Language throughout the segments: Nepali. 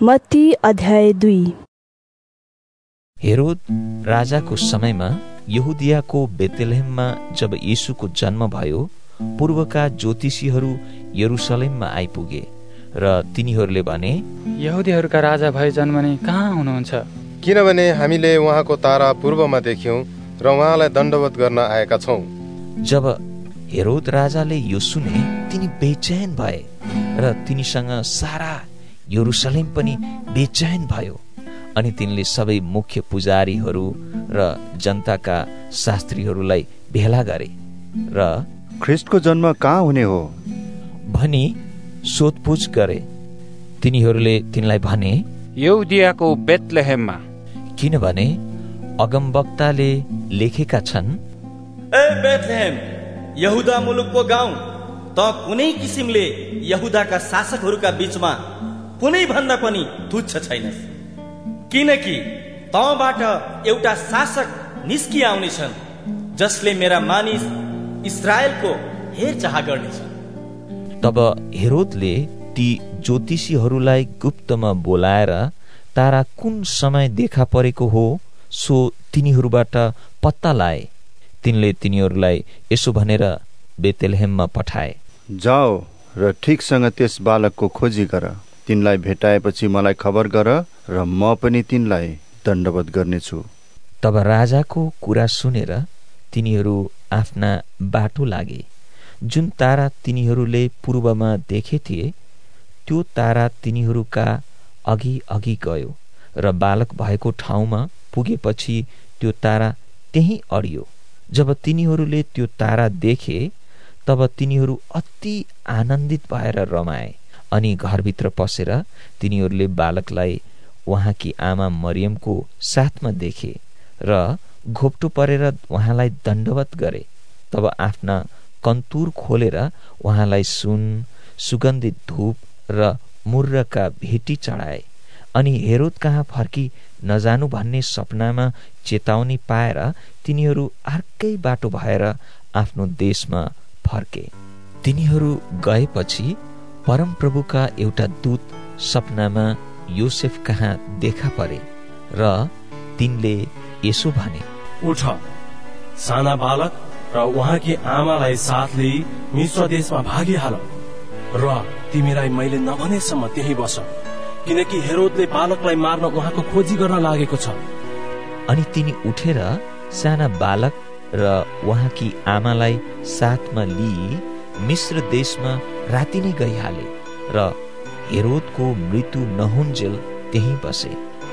मत्ती अध्याय दुई। हेरोद राजाको समयमा यहुदियाको बेतेलहेममा जब यीशुको जन्म भयो पूर्वका ज्योतिषीहरू यरुसलेममा आइपुगे र तिनीहरूले भने यहुदीहरूका राजा भए जन्मने कहाँ हुनुहुन्छ? किनभने हामीले उहाँको तारा पूर्वमा देख्यौँ र उहाँलाई दण्डवत गर्न आएका छौँ। जब हेरोद राजाले यो सुने तिनी बेचैन भए र तिनीसँग सारा यरुसलेम पनि बेचैन भयो। अनि तिनले सबै मुख्य पुजारीहरू र जनताका शास्त्रीहरूलाई भेला गरे र ख्रिस्टको जन्म कहाँ हुने हो? भनी सोधपुछ गरे। तिनीहरूले तिनलाई भने यहुदियाको बेतलेहेममा। किनभने अगमवक्ताले लेखेका छन् ए बेथलेहेम यहुदा मुलुकको गाउँ त कुनै किसिमले यहुदाका शासकहरूका बीचमा कुनै भन्दा पनि तुच्छ छैनस् किनकि तबाट एउटा शासक निस्किआउनेछन् जसले मेरा मानिस इजरायलको हेरचाह गर्नेछ तब हेरोदले ती ज्योतिषीहरूलाई गुप्तमा बोलाएर तारा कुन समय देखा परेको हो सो तिनीहरूबाट पत्ता लाए। तिनले तिनीहरूलाई यसो भनेर बेतेलहेममा पठाए। जाओ र ठिकसँग त्यस बालकको खोजी गर। तिनलाई भेटाएपछि मलाई खबर गर र म पनि तिनलाई दण्डवत गर्नेछु। तब राजाको कुरा सुनेर तिनीहरू आफ्ना बाटो लागे। जुन तारा तिनीहरूले पूर्वमा देखे थिए त्यो तारा तिनीहरूका अघि अघि गयो र बालक भएको ठाउँमा पुगेपछि त्यो तारा त्यही अडियो। जब तिनीहरूले त्यो तारा देखे तब तिनीहरू अति आनन्दित भएर रमाए। अनि घरभित्र पसेर तिनीहरूले बालकलाई उहाँकी आमा मरियमको साथमा देखे र घोप्टो परेर उहाँलाई दण्डवत गरे। तब आफ्ना कन्तुर खोलेर उहाँलाई सुन सुगन्धित धूप र मुर्रका भेटी चढाए अनि हेरोद कहाँ फर्की नजानु भन्ने सपनामा चेतावनी पाएर तिनीहरू अर्कै बाटो भएर आफ्नो देशमा फर्के। तिनीहरू गएपछि परमप्रभुका एउटा दूत सपनामा योसेफ कहाँ देखा परे र तिनले यसो भने उठ साना बालक र उहाँकी आमालाई साथ लिई मिश्र देशमा भागिहाल र तिमीलाई मैले नभनेसम्म त्यही बस किनकि हेरोदले बालकलाई मार्न उहाँको खोजी गर्न लागेको छ। अनि तिनी उठेर साना बालक र उहाँकी आमालाई साथमा लिई मिश्र देशमा राति नै गइहाले र हेरोदको मृत्यु नहुन्जेल त्यही बसे।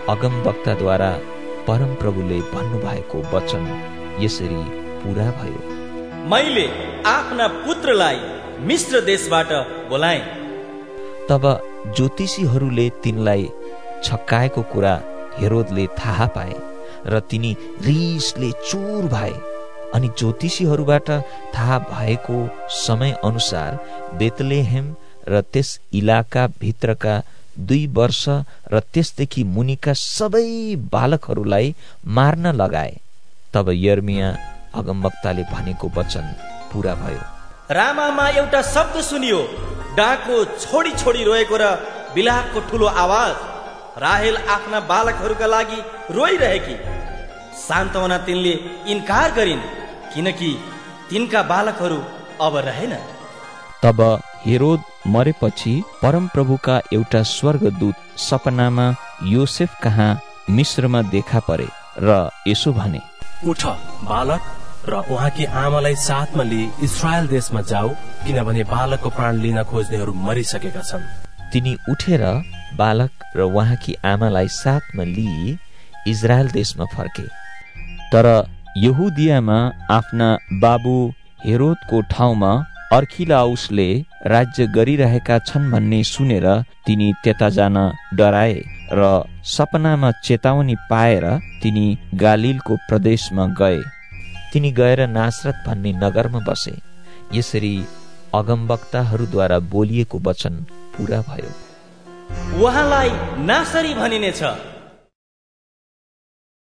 अगम वक्ताद्वारा परमप्रभुले भन्नुभएको वचन यसरी पूरा भयो। मैले आफ्ना पुत्रलाई मिश्र देशबाट बोलाएँ। तब ज्योतिषीहरूले तिनलाई छक्काएको कुरा हेरोदले थाहा पाए र तिनी रिसले चुर भए। अनि ज्योतिषीहरूबाट थाहा भएको समय अनुसार बेतलेहेम र त्यस इलाका भित्रका दुई वर्ष र त्यसदेखि मुनिका सबै बालकहरूलाई मार्न लगाए। तब यर्मिया अगमवक्ताले भनेको वचन पूरा भयो। रामामा एउटा शब्द सुनियो। डाको छोडी छोडी रोएको र बिलापको ठुलो आवाज। राहेल आफ्ना बालकहरूका लागि रोइरहेकी। सान्तवना तिनले इन्कार गरिन्। किनकि तिनका बालकहरू अब रहेन। तब हेरोद मरेपछि परमप्रभुका एउटा स्वर्गदूत सपनामा योसेफ कहाँ मिश्रमा देखा परे र यसो भने उठ बालक र उहाँकी आमालाई साथमा लिई इसरायल देशमा जाऊ किनभने बालकको प्राण लिन खोज्नेहरू मरिसकेका छन्। तिनी उठेर बालक र उहाँकी आमालाई साथमा लिई इजरायल देशमा फर्के। तर यहुदियामा आफ्ना बाबु हेरोदको ठाउँमा अर्खिलाउसले राज्य गरिरहेका छन् भन्ने सुनेर तिनी त्यता जान डराए र सपनामा चेतावनी पाएर तिनी गालिलको प्रदेशमा गए। तिनी गएर नासरत भन्ने नगरमा बसे। यसरी अगमवक्ताहरूद्वारा बोलिएको वचन पूरा भयो। उहाँलाई नासरी भनिनेछ।